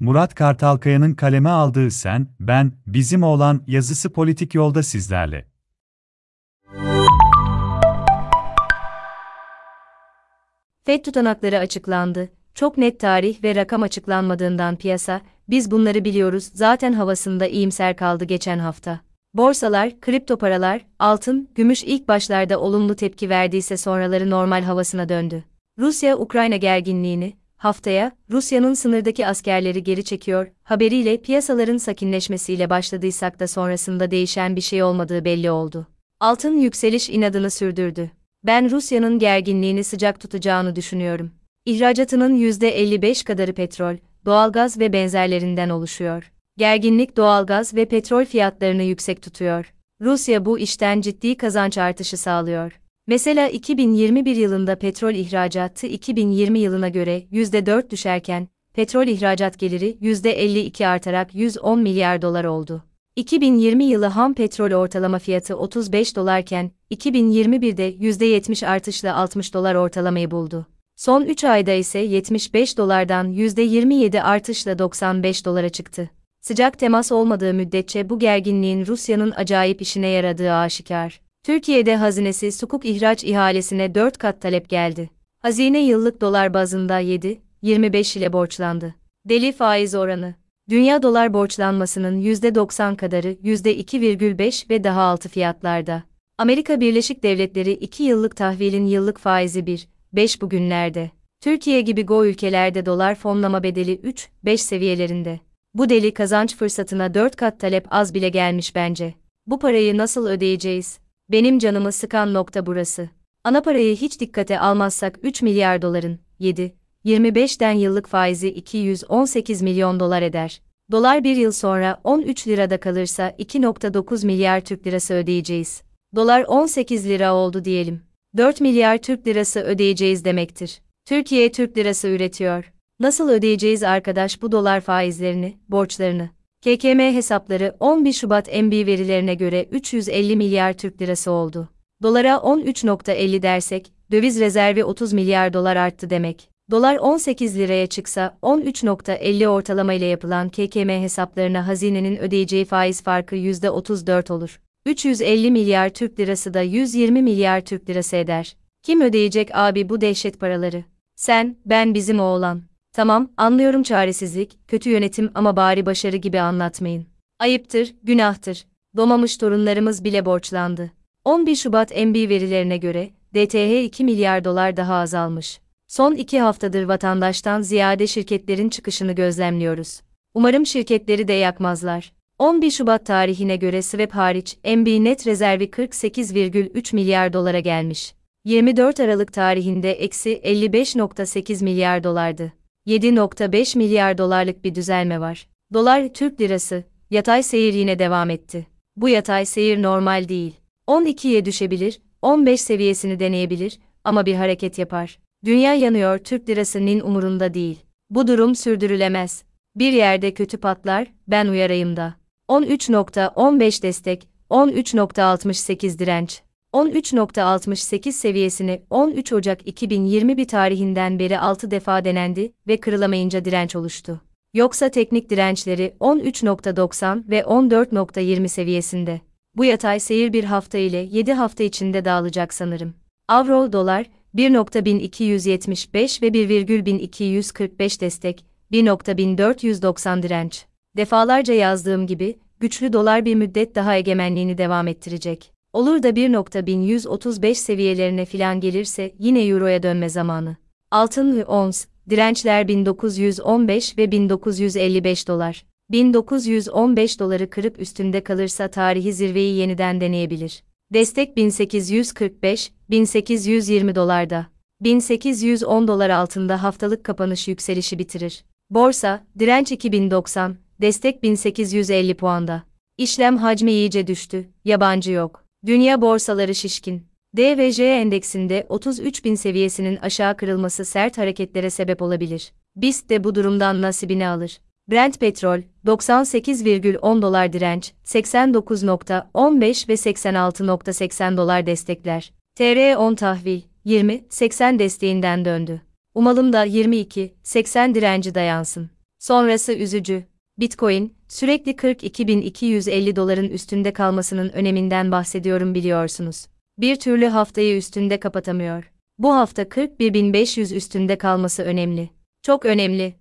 Murat Kartalkaya'nın kaleme aldığı Sen, Ben, Bizim olan yazısı politik yolda sizlerle. FED tutanakları açıklandı. Çok net tarih ve rakam açıklanmadığından piyasa, biz bunları biliyoruz zaten havasında iyimser kaldı geçen hafta. Borsalar, kripto paralar, altın, gümüş ilk başlarda olumlu tepki verdiyse sonraları normal havasına döndü. Rusya-Ukrayna gerginliğini, haftaya, Rusya'nın sınırdaki askerleri geri çekiyor, haberiyle piyasaların sakinleşmesiyle başladıysak da sonrasında değişen bir şey olmadığı belli oldu. Altın yükseliş inadını sürdürdü. Ben Rusya'nın gerginliğini sıcak tutacağını düşünüyorum. İhracatının %55 kadarı petrol, doğalgaz ve benzerlerinden oluşuyor. Gerginlik doğalgaz ve petrol fiyatlarını yüksek tutuyor. Rusya bu işten ciddi kazanç artışı sağlıyor. Mesela 2021 yılında petrol ihracatı 2020 yılına göre %4 düşerken, petrol ihracat geliri %52 artarak 110 milyar dolar oldu. 2020 yılı ham petrol ortalama fiyatı 35 dolarken, 2021'de %70 artışla 60 dolar ortalamayı buldu. Son 3 ayda ise 75 dolardan %27 artışla 95 dolara çıktı. Sıcak temas olmadığı müddetçe bu gerginliğin Rusya'nın acayip işine yaradığı aşikar. Türkiye'de hazinesi sukuk ihraç ihalesine 4 kat talep geldi. Hazine yıllık dolar bazında 7, 25 ile borçlandı. Deli faiz oranı. Dünya dolar borçlanmasının %90 kadarı %2,5 ve daha altı fiyatlarda. Amerika Birleşik Devletleri 2 yıllık tahvilin yıllık faizi 1, 5 bugünlerde. Türkiye gibi Go ülkelerde dolar fonlama bedeli 3, 5 seviyelerinde. Bu deli kazanç fırsatına 4 kat talep az bile gelmiş bence. Bu parayı nasıl ödeyeceğiz? Benim canımı sıkan nokta burası. Ana parayı hiç dikkate almazsak 3 milyar doların 7, 25'den yıllık faizi 218 milyon dolar eder. Dolar bir yıl sonra 13 lirada kalırsa 2.9 milyar Türk lirası ödeyeceğiz. Dolar 18 lira oldu diyelim. 4 milyar Türk lirası ödeyeceğiz demektir. Türkiye Türk lirası üretiyor. Nasıl ödeyeceğiz arkadaş bu dolar faizlerini, borçlarını? KKM hesapları 11 Şubat MB verilerine göre 350 milyar Türk lirası oldu. Dolara 13.50 dersek, döviz rezervi 30 milyar dolar arttı demek. Dolar 18 liraya çıksa 13.50 ortalama ile yapılan KKM hesaplarına hazinenin ödeyeceği faiz farkı %34 olur. 350 milyar Türk lirası da 120 milyar Türk lirası eder. Kim ödeyecek abi bu dehşet paraları? Sen, ben bizim oğlan. Tamam, anlıyorum çaresizlik, kötü yönetim ama bari başarı gibi anlatmayın. Ayıptır, günahtır. Domamış torunlarımız bile borçlandı. 11 Şubat MB verilerine göre, DTH 2 milyar dolar daha azalmış. Son iki haftadır vatandaştan ziyade şirketlerin çıkışını gözlemliyoruz. Umarım şirketleri de yakmazlar. 11 Şubat tarihine göre Swap hariç, MB net rezervi 48,3 milyar dolara gelmiş. 24 Aralık tarihinde eksi 55.8 milyar dolardı. 7.5 milyar dolarlık bir düzelme var. Dolar Türk lirası, yatay seyir yine devam etti. Bu yatay seyir normal değil. 12'ye düşebilir, 15 seviyesini deneyebilir ama bir hareket yapar. Dünya yanıyor Türk lirasının umurunda değil. Bu durum sürdürülemez. Bir yerde kötü patlar, ben uyarayım da. 13.15 destek, 13.68 direnç. 13.68 seviyesini 13 Ocak 2021 tarihinden beri 6 defa denendi ve kırılamayınca direnç oluştu. Yoksa teknik dirençleri 13.90 ve 14.20 seviyesinde. Bu yatay seyir bir hafta ile 7 hafta içinde dağılacak sanırım. Avro dolar 1.1275 ve 1.1245 destek, 1.1490 direnç. Defalarca yazdığım gibi, güçlü dolar bir müddet daha egemenliğini devam ettirecek. Olur da 1.1135 seviyelerine filan gelirse yine euroya dönme zamanı. Altın ve ons, dirençler 1915 ve 1955 dolar. 1915 doları kırıp üstünde kalırsa tarihi zirveyi yeniden deneyebilir. Destek 1845, 1820 dolarda. 1810 dolar altında haftalık kapanış yükselişi bitirir. Borsa, direnç 2090, destek 1850 puanda. İşlem hacmi iyice düştü, yabancı yok. Dünya borsaları şişkin. DVJ endeksinde 33 bin seviyesinin aşağı kırılması sert hareketlere sebep olabilir. BIST de bu durumdan nasibini alır. Brent petrol 98,10 dolar direnç, 89.15 ve 86.80 dolar destekler. TR10 tahvil 20.80 desteğinden döndü. Umalım da 22.80 direnci dayansın. Sonrası üzücü. Bitcoin, sürekli 42.250 doların üstünde kalmasının öneminden bahsediyorum biliyorsunuz. Bir türlü haftayı üstünde kapatamıyor. Bu hafta 41.500 üstünde kalması önemli. Çok önemli.